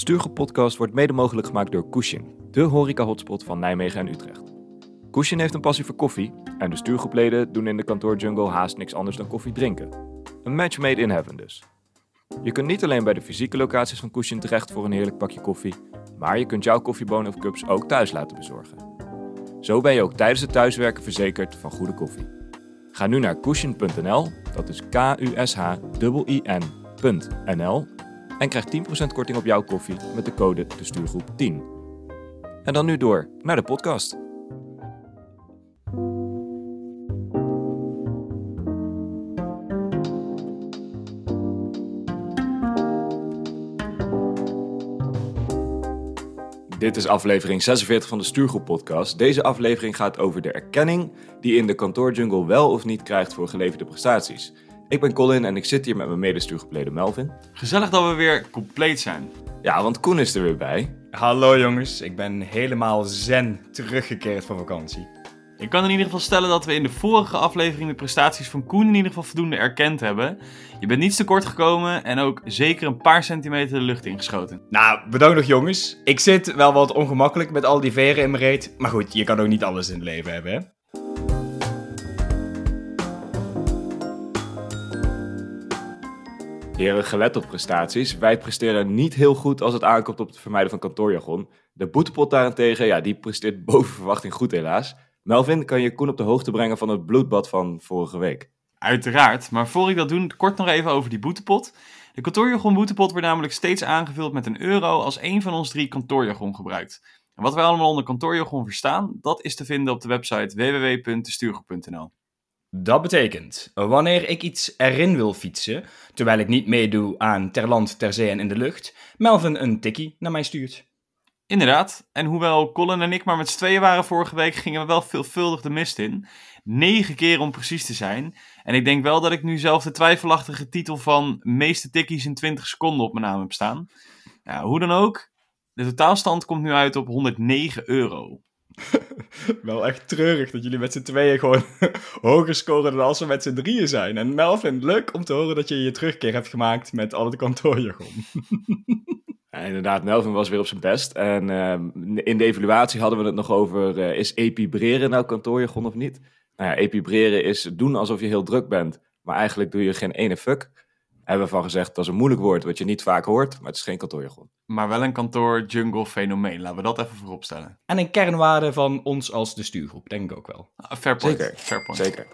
Stuurgroep Podcast wordt mede mogelijk gemaakt door Kushin, de horeca-hotspot van Nijmegen en Utrecht. Kushin heeft een passie voor koffie en de stuurgroepleden doen in de kantoorjungle haast niks anders dan koffie drinken. Een match made in heaven dus. Je kunt niet alleen bij de fysieke locaties van Kushin terecht voor een heerlijk pakje koffie, maar je kunt jouw koffiebonen of cups ook thuis laten bezorgen. Zo ben je ook tijdens het thuiswerken verzekerd van goede koffie. Ga nu naar kushin.nl, dat is K-U-S-H-I-N.nl en krijg 10% korting op jouw koffie met de code de stuurgroep 10. En dan nu door naar de podcast. Dit is aflevering 46 van de Stuurgroep Podcast. Deze aflevering gaat over de erkenning die in de kantoorjungle wel of niet krijgt voor geleverde prestaties. Ik ben Colin en ik zit hier met mijn medestuurgepleden Melvin. Gezellig dat we weer compleet zijn. Ja, want Koen is er weer bij. Hallo jongens, ik ben helemaal zen teruggekeerd van vakantie. Ik kan in ieder geval stellen dat we in de vorige aflevering de prestaties van Koen in ieder geval voldoende erkend hebben. Je bent niets tekort gekomen en ook zeker een paar centimeter de lucht ingeschoten. Nou, bedankt nog jongens. Ik zit wel wat ongemakkelijk met al die veren in mijn reet. Maar goed, je kan ook niet alles in het leven hebben, hè? Heren, gelet op prestaties. Wij presteren niet heel goed als het aankomt op het vermijden van kantoorjargon. De boetepot daarentegen, ja, die presteert boven verwachting goed helaas. Melvin, kan je Koen op de hoogte brengen van het bloedbad van vorige week? Uiteraard, maar voor ik dat doe, kort nog even over die boetepot. De kantoorjargon boetepot wordt namelijk steeds aangevuld met een euro als één van ons drie kantoorjargon gebruikt. En wat wij allemaal onder kantoorjargon verstaan, dat is te vinden op de website www.stuurgroep.nl. Dat betekent, wanneer ik iets erin wil fietsen, terwijl ik niet meedoe aan ter land, ter zee en in de lucht, Melvin een tikkie naar mij stuurt. Inderdaad, en hoewel Colin en ik maar met z'n tweeën waren vorige week, gingen we wel veelvuldig de mist in. Negen keer om precies te zijn. En ik denk wel dat ik nu zelf de twijfelachtige titel van meeste tikkies in 20 seconden op mijn naam heb staan. Nou, hoe dan ook, de totaalstand komt nu uit op 109 euro. Wel echt treurig dat jullie met z'n tweeën gewoon hoger scoren dan als we met z'n drieën zijn. En Melvin, leuk om te horen dat je je terugkeer hebt gemaakt met al het kantoorjargon. Ja, inderdaad, Melvin was weer op zijn best. En ehm, in de evaluatie hadden we het nog over, eh, is epibreren nou kantoorjargon of niet? Nou ja, epibreren is doen alsof je heel druk bent, maar eigenlijk doe je geen ene fuck. Hebben we van gezegd, dat is een moeilijk woord wat je niet vaak hoort, maar het is geen kantoorjargon. Maar wel een kantoor jungle fenomeen, laten we dat even voorop stellen. En een kernwaarde van ons als de stuurgroep, denk ik ook wel. Ah, fair point. Zeker, Fair point. Zeker.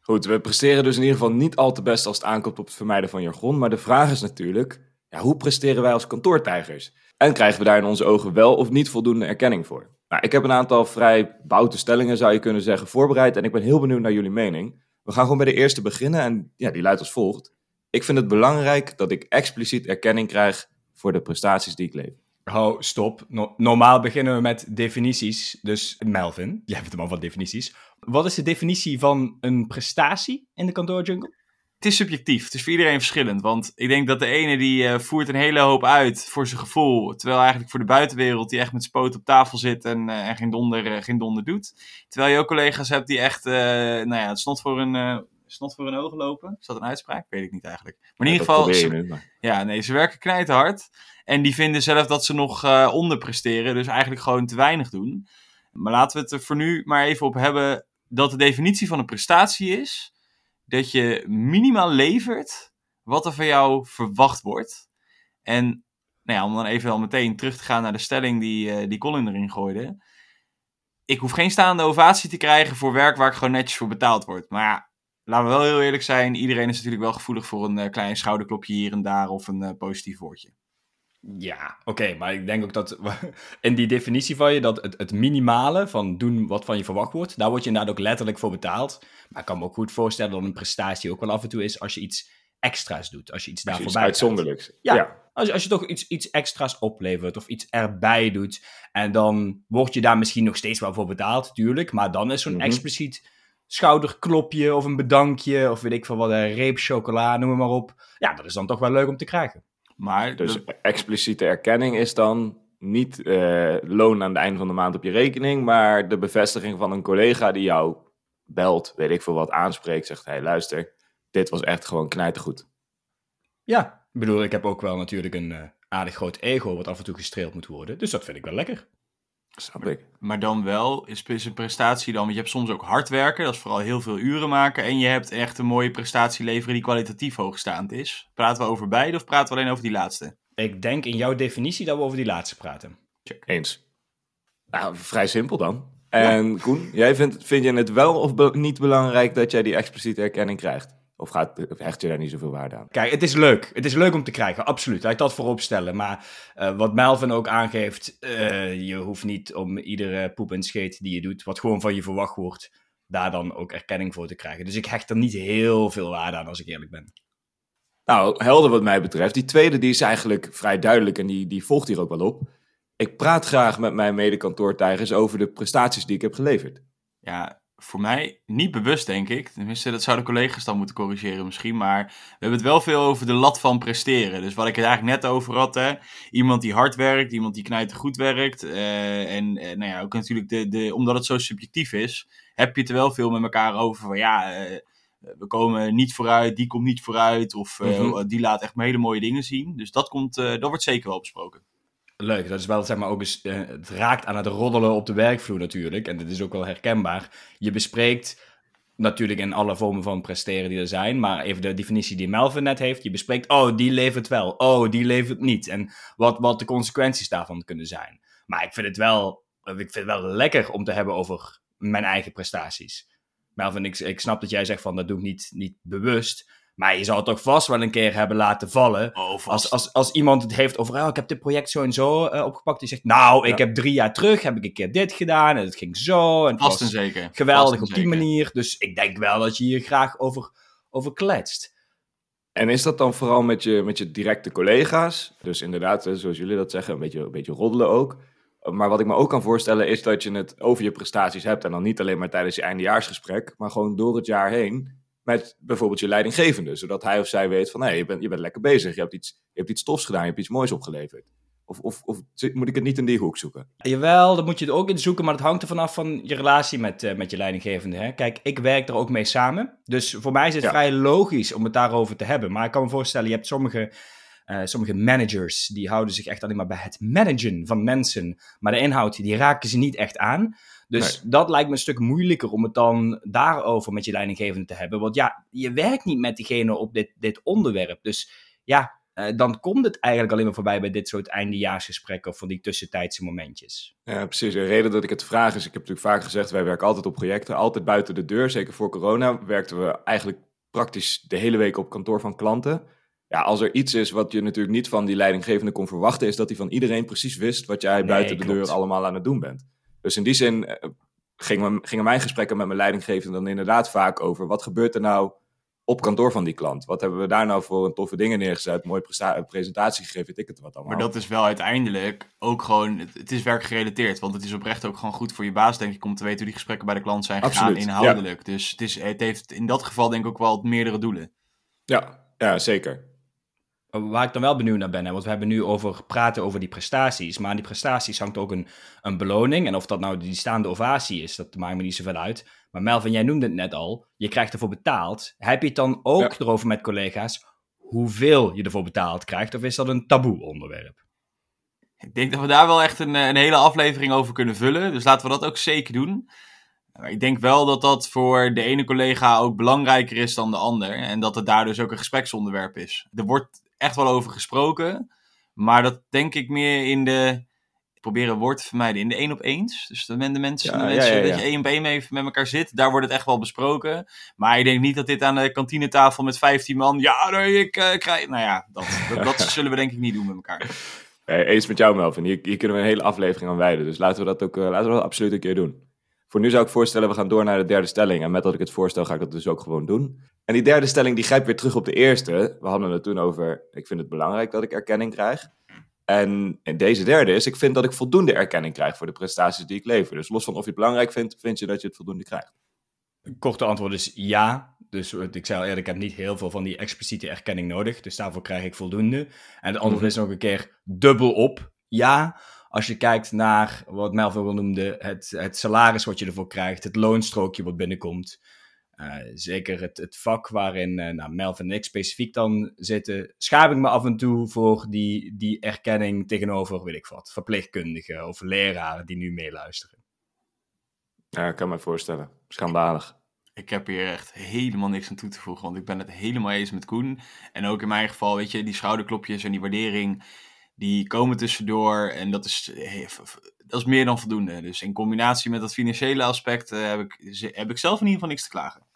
Goed, we presteren dus in ieder geval niet al te best als het aankomt op het vermijden van jargon. Maar de vraag is natuurlijk, ja, hoe presteren wij als kantoortijgers? En krijgen we daar in onze ogen wel of niet voldoende erkenning voor? Nou, ik heb een aantal vrij boute stellingen, zou je kunnen zeggen, voorbereid. En ik ben heel benieuwd naar jullie mening. We gaan gewoon bij de eerste beginnen en ja, die luidt als volgt. Ik vind het belangrijk dat ik expliciet erkenning krijg voor de prestaties die ik lever. Oh, stop. No- normaal beginnen we met definities. Dus Melvin, jij hebt hem al van definities. Wat is de definitie van een prestatie in de kantoorjungle? Het is subjectief, het is voor iedereen verschillend. Want ik denk dat de ene die eh, voert een hele hoop uit voor zijn gevoel. Terwijl eigenlijk voor de buitenwereld die echt met spoot op tafel zit en, eh, en geen, donder, eh, geen donder doet. Terwijl je ook collega's hebt die echt, eh, nou ja, het snot voor, een, eh, snot voor hun ogen lopen. Is dat een uitspraak? Weet ik niet eigenlijk. Maar in ieder geval, probeer ze, je nu, maar- ja, nee, ze werken knijterhard. En die vinden zelf dat ze nog eh onderpresteren. Dus eigenlijk gewoon te weinig doen. Maar laten we het er voor nu maar even op hebben dat de definitie van een prestatie is dat je minimaal levert wat er van jou verwacht wordt. En nou ja, om dan even al meteen terug te gaan naar de stelling die, eh, die Colin erin gooide. Ik hoef geen staande ovatie te krijgen voor werk waar ik gewoon netjes voor betaald word. Maar ja, laten we wel heel eerlijk zijn. Iedereen is natuurlijk wel gevoelig voor een eh, klein schouderklopje hier en daar of een eh, positief woordje. Ja, oké, maar ik denk ook dat in die definitie van je, dat het, het minimale van doen wat van je verwacht wordt, daar word je inderdaad ook letterlijk voor betaald. Maar ik kan me ook goed voorstellen dat een prestatie ook wel af en toe is als je iets extra's doet, als je iets daar Iets voorbij gaat. uitzonderlijks. Ja. Als, je- als je toch iets, iets extra's oplevert of iets erbij doet, en dan word je daar misschien nog steeds wel voor betaald, tuurlijk, maar dan is zo'n Mhm. expliciet schouderklopje of een bedankje of weet ik veel wat, een reep chocola, noem maar op. Ja, dat is dan toch wel leuk om te krijgen. Maar Dus expliciete erkenning is dan niet eh, loon aan het einde van de maand op je rekening, maar de bevestiging van een collega die jou belt, weet ik veel wat, aanspreekt, zegt, hey luister, dit was echt gewoon knijtergoed. Ja, ik bedoel, ik heb ook wel natuurlijk een, eh, aardig groot ego wat af en toe gestreeld moet worden. Dus dat vind ik wel lekker. Snap ik. Maar dan wel, is, is een prestatie dan, want je hebt soms ook hard werken, dat is vooral heel veel uren maken. En je hebt echt een mooie prestatie leveren die kwalitatief hoogstaand is. Praten we over beide of praten we alleen over die laatste? Ik denk in jouw definitie dat we over die laatste praten. Eens. Nou, vrij simpel dan. En Koen, jij vindt, vind je het wel of be- niet belangrijk dat jij die expliciete erkenning krijgt? Of gaat, hecht je daar niet zoveel waarde aan? Kijk, het is leuk. Het is leuk om te krijgen, absoluut. Laat ik dat voorop stellen. Maar eh, wat Melvin ook aangeeft, eh, je hoeft niet om iedere poep en scheet die je doet, wat gewoon van je verwacht wordt, daar dan ook erkenning voor te krijgen. Dus ik hecht er niet heel veel waarde aan, als ik eerlijk ben. Nou, helder wat mij betreft. Die tweede die is eigenlijk vrij duidelijk en die, die volgt hier ook wel op. Ik praat graag met mijn medekantoortijgers over de prestaties die ik heb geleverd. Ja, voor mij niet bewust, denk ik. Tenminste, dat zouden collega's dan moeten corrigeren misschien. Maar we hebben het wel veel over de lat van presteren. Dus wat ik het eigenlijk net over had. Hè. Iemand die hard werkt, iemand die knijter goed werkt. eh, en eh, nou ja, ook natuurlijk, de, de, omdat het zo subjectief is, heb je het er wel veel met elkaar over. Van ja, eh, we komen niet vooruit, die komt niet vooruit. Of Mhm. die laat echt hele mooie dingen zien. Dus dat, komt, dat wordt zeker wel besproken. Leuk, dat is wel zeg maar ook eh, het raakt aan het roddelen op de werkvloer natuurlijk. En dat is ook wel herkenbaar. Je bespreekt natuurlijk in alle vormen van presteren die er zijn, maar even de definitie die Melvin net heeft. Je bespreekt, oh, die levert wel, oh, die levert niet. En wat, wat de consequenties daarvan kunnen zijn. Maar ik vind het wel, ik vind het wel lekker om te hebben over mijn eigen prestaties. Melvin, ik, ik snap dat jij zegt van dat doe ik niet, niet bewust. Maar je zal het toch vast wel een keer hebben laten vallen. Oh. Als, als, als iemand het heeft over, oh, ik heb dit project zo en zo eh, opgepakt. Die zegt, nou, ik Ja. heb drie jaar terug, heb ik een keer dit gedaan. En het ging zo. En het Vast en zeker. geweldig en op die zeker. manier. Dus ik denk wel dat je hier graag over, over kletst. En is dat dan vooral met je, met je directe collega's? Dus inderdaad, hè, zoals jullie dat zeggen, een beetje, een beetje roddelen ook. Maar wat ik me ook kan voorstellen is dat je het over je prestaties hebt. En dan niet alleen maar tijdens je eindejaarsgesprek, maar gewoon door het jaar heen. Met bijvoorbeeld je leidinggevende. Zodat hij of zij weet van, hé, je, bent, je bent lekker bezig. Je hebt, iets, je hebt iets tofs gedaan, je hebt iets moois opgeleverd. Of, of, of moet ik het niet in die hoek zoeken? Jawel, daar moet je het ook in zoeken, maar het hangt er vanaf van je relatie met, eh, met je leidinggevende. Hè? Kijk, ik werk er ook mee samen. Dus voor mij is het Ja. vrij logisch om het daarover te hebben. Maar ik kan me voorstellen, je hebt sommige, eh, sommige managers die houden zich echt alleen maar bij het managen van mensen. Maar de inhoud, die raken ze niet echt aan. Dus dat lijkt me een stuk moeilijker om het dan daarover met je leidinggevende te hebben. Want ja, je werkt niet met diegene op dit, dit onderwerp. Dus ja, eh, dan komt het eigenlijk alleen maar voorbij bij dit soort eindejaarsgesprekken of van die tussentijdse momentjes. Ja, precies. De reden dat ik het vraag is, ik heb natuurlijk vaak gezegd, wij werken altijd op projecten, altijd buiten de deur. Zeker voor corona werkten we eigenlijk praktisch de hele week op kantoor van klanten. Ja, als er iets is wat je natuurlijk niet van die leidinggevende kon verwachten, is dat hij van iedereen precies wist wat jij Nee, buiten de deur allemaal aan het doen bent. Dus in die zin eh, gingen, gingen mijn gesprekken met mijn leidinggevende dan inderdaad vaak over wat gebeurt er nou op kantoor van die klant? Wat hebben we daar nou voor een toffe dingen neergezet? Mooie presentatie gegeven, weet ik het wat allemaal. Maar dat is wel uiteindelijk ook gewoon, het, het is werkgerelateerd. Want het is oprecht ook gewoon goed voor je baas, denk ik, om te weten hoe die gesprekken bij de klant zijn gegaan Absoluut, inhoudelijk. Dus het, is, het heeft in dat geval denk ik ook wel meerdere doelen. Ja, ja, zeker. Waar ik dan wel benieuwd naar ben, hè, want we hebben nu over praten over die prestaties. Maar aan die prestaties hangt ook een, een beloning. En of dat nou die staande ovatie is, dat maakt me niet zoveel uit. Maar Melvin, jij noemde het net al. Je krijgt ervoor betaald. Heb je het dan ook Ja. erover met collega's hoeveel je ervoor betaald krijgt? Of is dat een taboe onderwerp? Ik denk dat we daar wel echt een, eh, een hele aflevering over kunnen vullen. Dus laten we dat ook zeker doen. Maar ik denk wel dat dat voor de ene collega ook belangrijker is dan de ander. En dat het daar dus ook een gespreksonderwerp is. Er wordt echt wel over gesproken. Maar dat denk ik meer in de... Ik probeer een woord te vermijden. In de één op eens. Dus men- de mensen, Ja, de mensen ja, ja. dat je één op één mee met elkaar zit. Daar wordt het echt wel besproken. Maar ik denk niet dat dit aan de kantinetafel met 15 man... Ja, nee, ik eh, krijg... Nou ja, dat, dat, dat zullen we denk ik niet doen met elkaar. Eens met jou, Melvin. Hier, hier kunnen we een hele aflevering aan wijden. Dus laten we dat ook eh, laten we dat absoluut een keer doen. Voor nu zou ik voorstellen, we gaan door naar de derde stelling. En met dat ik het voorstel, ga ik dat dus ook gewoon doen. En die derde stelling, die grijpt weer terug op de eerste. We hadden het toen over, ik vind het belangrijk dat ik erkenning krijg. En, en deze derde is, ik vind dat ik voldoende erkenning krijg voor de prestaties die ik lever. Dus los van of je het belangrijk vindt, vind je dat je het voldoende krijgt. Korte antwoord is ja. Dus eh, ik zei al eerder, ik heb niet heel veel van die expliciete erkenning nodig. Dus daarvoor krijg ik voldoende. En het antwoord Mhm. is nog een keer dubbel op. Ja, als je kijkt naar wat Melvin noemde, het, het salaris wat je ervoor krijgt, het loonstrookje wat binnenkomt. Uh, zeker het, het vak waarin uh, nou, Melvin en ik specifiek dan zitten, schaam ik me af en toe voor die, die erkenning tegenover, weet ik wat, verpleegkundigen of leraren die nu meeluisteren. Ja, ik kan me voorstellen. Schandalig. Ik heb hier echt helemaal niks aan toe te voegen, want ik ben het helemaal eens met Koen. En ook in mijn geval, weet je, die schouderklopjes en die waardering, die komen tussendoor. En dat is, dat is meer dan voldoende. Dus in combinatie met dat financiële aspect uh, heb, ik, heb ik zelf in ieder geval niks te klagen.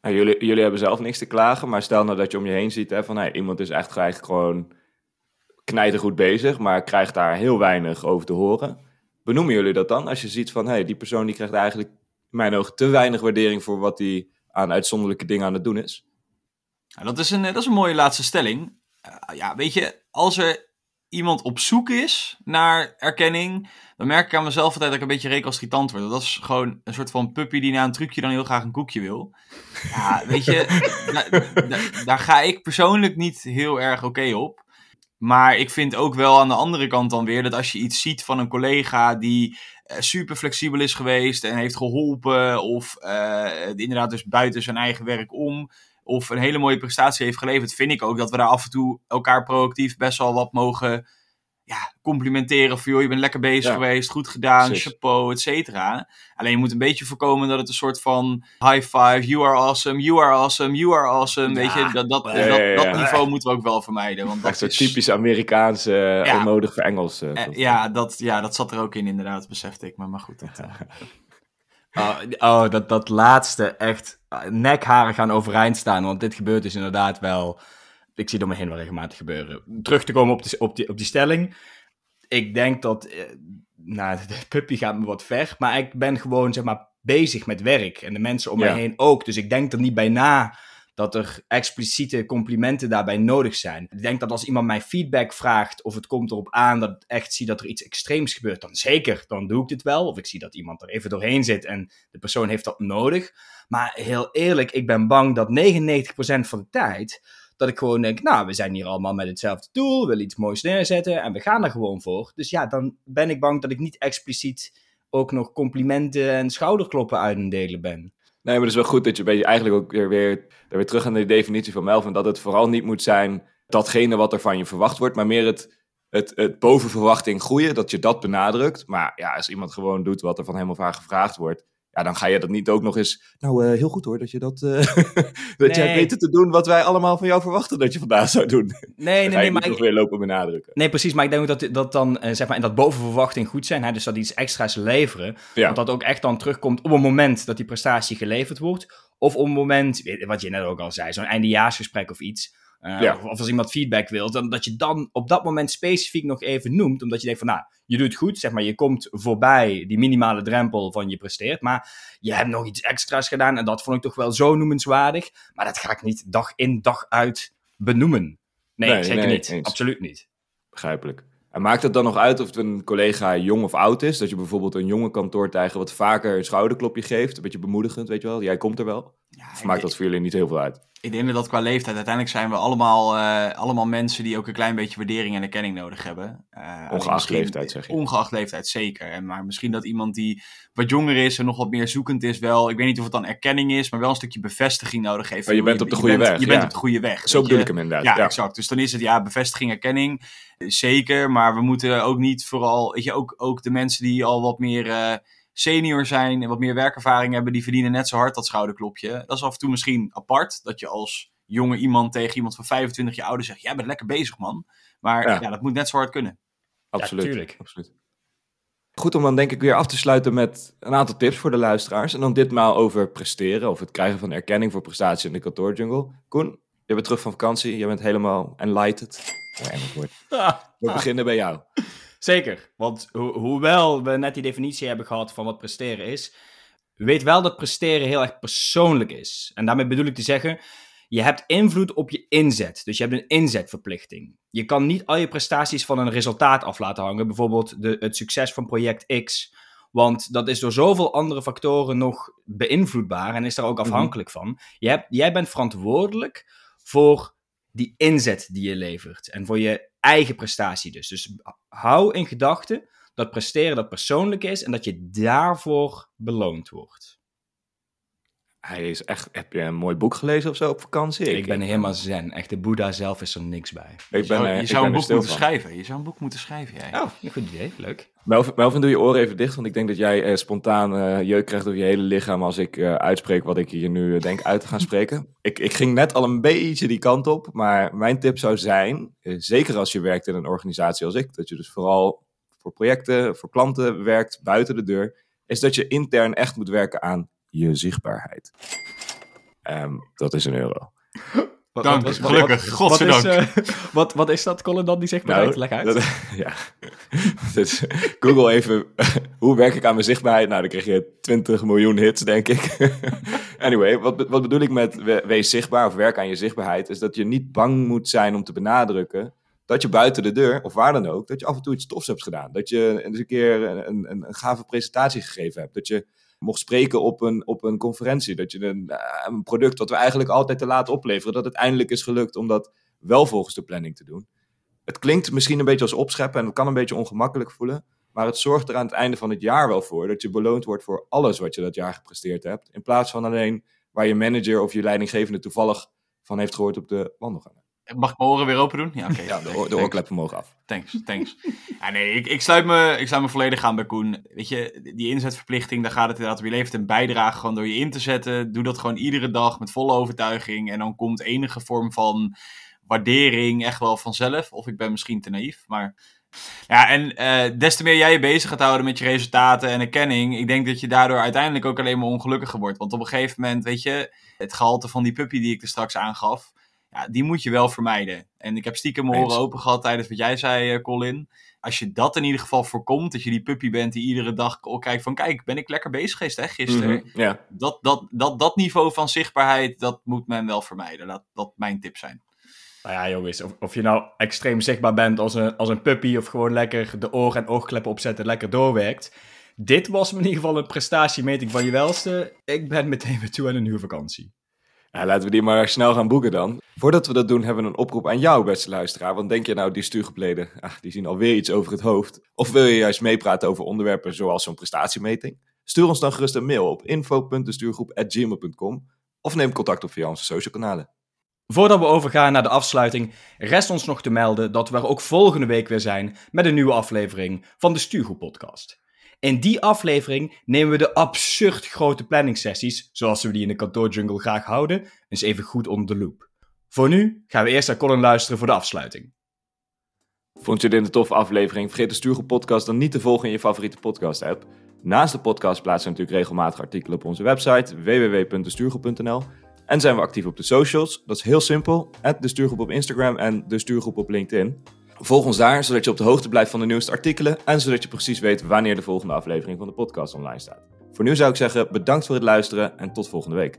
Nou, jullie, jullie hebben zelf niks te klagen, maar stel nou dat je om je heen ziet hè, van hey, iemand is echt eigenlijk gewoon knijtergoed bezig, maar krijgt daar heel weinig over te horen. Benoemen jullie dat dan? Als je ziet van hey, die persoon die krijgt eigenlijk in mijn ogen te weinig waardering voor wat hij aan uitzonderlijke dingen aan het doen is. Nou, dat, is een, dat is een mooie laatste stelling. Uh, ja, weet je, als er iemand op zoek is naar erkenning, dan merk ik aan mezelf altijd dat ik een beetje recalcitrant word. Dat is gewoon een soort van puppy die na een trucje dan heel graag een koekje wil. Ja, weet je, daar ga ik persoonlijk niet heel erg oké op. Maar ik vind ook wel aan de andere kant dan weer dat als je iets ziet van een collega die uh, super flexibel is geweest en heeft geholpen, of uh, inderdaad dus buiten zijn eigen werk om, of een hele mooie prestatie heeft geleverd, vind ik ook dat we daar af en toe elkaar proactief best wel wat mogen ja, complimenteren. Voor joh, je bent lekker bezig geweest, goed gedaan, Precies. chapeau, et cetera. Alleen je moet een beetje voorkomen dat het een soort van high five, you are awesome, you are awesome, you are awesome. Weet je, dat, dat, dat, dat, niveau moeten we ook wel vermijden. Want dat is typisch Amerikaanse, uh, onnodig voor Engels. Uh, ja, dat, ja, dat zat er ook in inderdaad, besefte ik. Maar, maar goed, dat... Oh, oh, dat, dat laatste echt nekharen gaan overeind staan. Want dit gebeurt dus inderdaad wel. Ik zie het om me heen wel regelmatig gebeuren. Terug te komen op, de, op, die, op die stelling. Ik denk dat. Eh, nou, de puppy gaat me wat ver. Maar ik ben gewoon, zeg maar, bezig met werk. En de mensen om me heen ook. Dus ik denk er niet bij na dat er expliciete complimenten daarbij nodig zijn. Ik denk dat als iemand mij feedback vraagt of het komt erop aan dat ik echt zie dat er iets extreems gebeurt, dan zeker, dan doe ik dit wel. Of ik zie dat iemand er even doorheen zit en de persoon heeft dat nodig. Maar heel eerlijk, ik ben bang dat 99% van de tijd dat ik gewoon denk, nou, we zijn hier allemaal met hetzelfde doel, we willen iets moois neerzetten en we gaan er gewoon voor. Dus ja, dan ben ik bang dat ik niet expliciet ook nog complimenten en schouderkloppen uit een delen ben. Nee, maar het is wel goed dat je beetje eigenlijk ook weer, weer, weer terug aan de definitie van Melvin. Dat het vooral niet moet zijn datgene wat er van je verwacht wordt, maar meer het, het, het boven verwachting groeien, dat je dat benadrukt. Maar ja, als iemand gewoon doet wat er van hem of haar gevraagd wordt, ja, dan ga je dat niet ook nog eens. Nou, uh, heel goed hoor, dat je dat. Uh, dat nee. je weten te doen wat wij allemaal van jou verwachten dat je vandaag zou doen. Nee, nee, nee. maar nog weer lopen benadrukken. Nee, precies. Maar ik denk dat dat dan, uh, zeg maar, in dat boven verwachting goed zijn. Hè, dus dat iets extra's leveren. Ja. Dat dat ook echt dan terugkomt op het moment dat die prestatie geleverd wordt. Of op het moment, wat je net ook al zei, zo'n eindejaarsgesprek of iets. Uh, ja. of, als iemand feedback wil, dan dat je dan op dat moment specifiek nog even noemt. Omdat je denkt van, nou, je doet goed, zeg maar, je komt voorbij die minimale drempel van je presteert. Maar je hebt nog iets extra's gedaan en dat vond ik toch wel zo noemenswaardig. Maar dat ga ik niet dag in, dag uit benoemen. Nee, zeker niet. Absoluut niet. Begrijpelijk. En maakt het dan nog uit of het een collega jong of oud is? Dat je bijvoorbeeld een jonge kantoortijger wat vaker een schouderklopje geeft? Een beetje bemoedigend, weet je wel? Jij komt er wel. Ja, of maakt dat voor jullie niet heel veel uit? Ik denk dat qua leeftijd, uiteindelijk zijn we allemaal, uh, allemaal mensen die ook een klein beetje waardering en erkenning nodig hebben. Uh, ongeacht leeftijd, zeg je? Ongeacht leeftijd, zeker. En maar misschien dat iemand die wat jonger is en nog wat meer zoekend is, wel, ik weet niet of het dan erkenning is, maar wel een stukje bevestiging nodig heeft. Maar je bent op de goede weg. Je bent op de goede weg. Zo bedoel ik hem inderdaad. Ja, exact. Dus dan is het ja, bevestiging, erkenning. Zeker, maar we moeten ook niet vooral, weet je, ook, ook de mensen die al wat meer uh, senior zijn en wat meer werkervaring hebben, die verdienen net zo hard dat schouderklopje. Dat is af en toe misschien apart, dat je als jonge iemand tegen iemand van 25 jaar ouder zegt, jij bent lekker bezig man. Maar ja, dat moet net zo hard kunnen. Absoluut. Ja, absoluut. Goed om dan denk ik weer af te sluiten met een aantal tips voor de luisteraars. En dan ditmaal over presteren of het krijgen van erkenning voor prestatie in de kantoorjungle. Koen, je bent terug van vakantie, je bent helemaal enlightened. We beginnen bij jou. Zeker, want ho hoewel we net die definitie hebben gehad van wat presteren is, weet wel dat presteren heel erg persoonlijk is. En daarmee bedoel ik te zeggen, je hebt invloed op je inzet. Dus je hebt een inzetverplichting. Je kan niet al je prestaties van een resultaat af laten hangen. Bijvoorbeeld de, het succes van project X. Want dat is door zoveel andere factoren nog beïnvloedbaar en is daar ook mhm. afhankelijk van. Je hebt, jij bent verantwoordelijk voor die inzet die je levert. En voor je eigen prestatie dus. Dus hou in gedachten dat presteren dat persoonlijk is en dat je daarvoor beloond wordt. Hij is echt, heb je een mooi boek gelezen of zo op vakantie? Ik, ben helemaal zen. Echt, de Boeddha zelf is er niks bij. Ik Je ben, zou, eh, je ik zou ben een boek moeten van. schrijven. Je zou een boek moeten schrijven, jij. Oh, een goed idee. Leuk. Melvin, Melvin, doe je oren even dicht, want ik denk dat jij eh, spontaan eh, jeuk krijgt door je hele lichaam als ik eh, uitspreek wat ik hier nu eh, denk uit te gaan spreken. ik, ik ging net al een beetje die kant op, maar mijn tip zou zijn, eh, zeker als je werkt in een organisatie als ik, dat je dus vooral voor projecten, voor klanten werkt buiten de deur, is dat je intern echt moet werken aan je zichtbaarheid. Ehm, dat is een euro. Wat, Dank, wat- wat- gelukkig, wat- godzijdank. Wat is, eh, wat, wat is dat, Colin, dan die zichtbaarheid? Leg uit. Nou, dat- ja. Dus Google even, hoe werk ik aan mijn zichtbaarheid? Nou, dan kreeg je 20 miljoen hits, denk ik. anyway, wat, wat bedoel ik met we- wees zichtbaar of werk aan je zichtbaarheid? Is dat je niet bang moet zijn om te benadrukken dat je buiten de deur, of waar dan ook, dat je af en toe iets tofs hebt gedaan. Dat je eens een keer een, een, een gave presentatie gegeven hebt. Dat je mocht spreken op een, op een conferentie. Dat je een, eh, product dat we eigenlijk altijd te laat opleveren, dat het eindelijk is gelukt om dat wel volgens de planning te doen. Het klinkt misschien een beetje als opscheppen en het kan een beetje ongemakkelijk voelen. Maar het zorgt er aan het einde van het jaar wel voor dat je beloond wordt voor alles wat je dat jaar gepresteerd hebt. In plaats van alleen waar je manager of je leidinggevende toevallig van heeft gehoord op de wandelgangen. Mag ik mijn oren weer open doen? Ja, oké. Ja, de, de Thanks. oorkleppen mogen af. Thanks, thanks. Ja, nee, ik, ik, sluit me, ik sluit me volledig aan bij Koen. Weet je, die inzetverplichting, daar gaat het inderdaad om. Je levert een bijdrage gewoon door je in te zetten. Doe dat gewoon iedere dag met volle overtuiging. En dan komt enige vorm van waardering echt wel vanzelf. Of ik ben misschien te naïef, maar... Ja, en eh, des te meer jij je bezig gaat houden met je resultaten en erkenning, ik denk dat je daardoor uiteindelijk ook alleen maar ongelukkiger wordt. Want op een gegeven moment, weet je, het gehalte van die puppy die ik er straks aangaf, ja, die moet je wel vermijden. En ik heb stiekem mijn oren open gehad tijdens wat jij zei, eh, Colin. Als je dat in ieder geval voorkomt, dat je die puppy bent die iedere dag kijkt van, kijk, ben ik lekker bezig geweest, hè, gisteren. Mhm, dat, dat, dat, dat niveau van zichtbaarheid, dat moet men wel vermijden. Laat dat mijn tip zijn. Nou ja, jongens, of, of je nou extreem zichtbaar bent als een, als een puppy of gewoon lekker de oor- en oogkleppen opzetten, lekker doorwerkt. Dit was in ieder geval een prestatiemeting van je welste. Ik ben meteen weer toe aan een huurvakantie. Nou, laten we die maar snel gaan boeken dan. Voordat we dat doen, hebben we een oproep aan jou, beste luisteraar. Want denk je nou, die stuurgepleden, ach, die zien alweer iets over het hoofd. Of wil je juist meepraten over onderwerpen zoals zo'n prestatiemeting? Stuur ons dan gerust een mail op info.destuurgroep.gmail.com of neem contact op via onze social kanalen. Voordat we overgaan naar de afsluiting, rest ons nog te melden dat we er ook volgende week weer zijn met een nieuwe aflevering van de Stuurgroep Podcast. In die aflevering nemen we de absurd grote planningsessies, zoals we die in de kantoorjungle graag houden, eens even goed onder de loep. Voor nu gaan we eerst naar Colin luisteren voor de afsluiting. Vond je dit een toffe aflevering? Vergeet de Stuurgroep podcast dan niet te volgen in je favoriete podcast app. Naast de podcast plaatsen we natuurlijk regelmatig artikelen op onze website www.destuurgroep.nl en zijn we actief op de socials. Dat is heel simpel. De Stuurgroep op Instagram en de Stuurgroep op LinkedIn. Volg ons daar, zodat je op de hoogte blijft van de nieuwste artikelen en zodat je precies weet wanneer de volgende aflevering van de podcast online staat. Voor nu zou ik zeggen bedankt voor het luisteren en tot volgende week.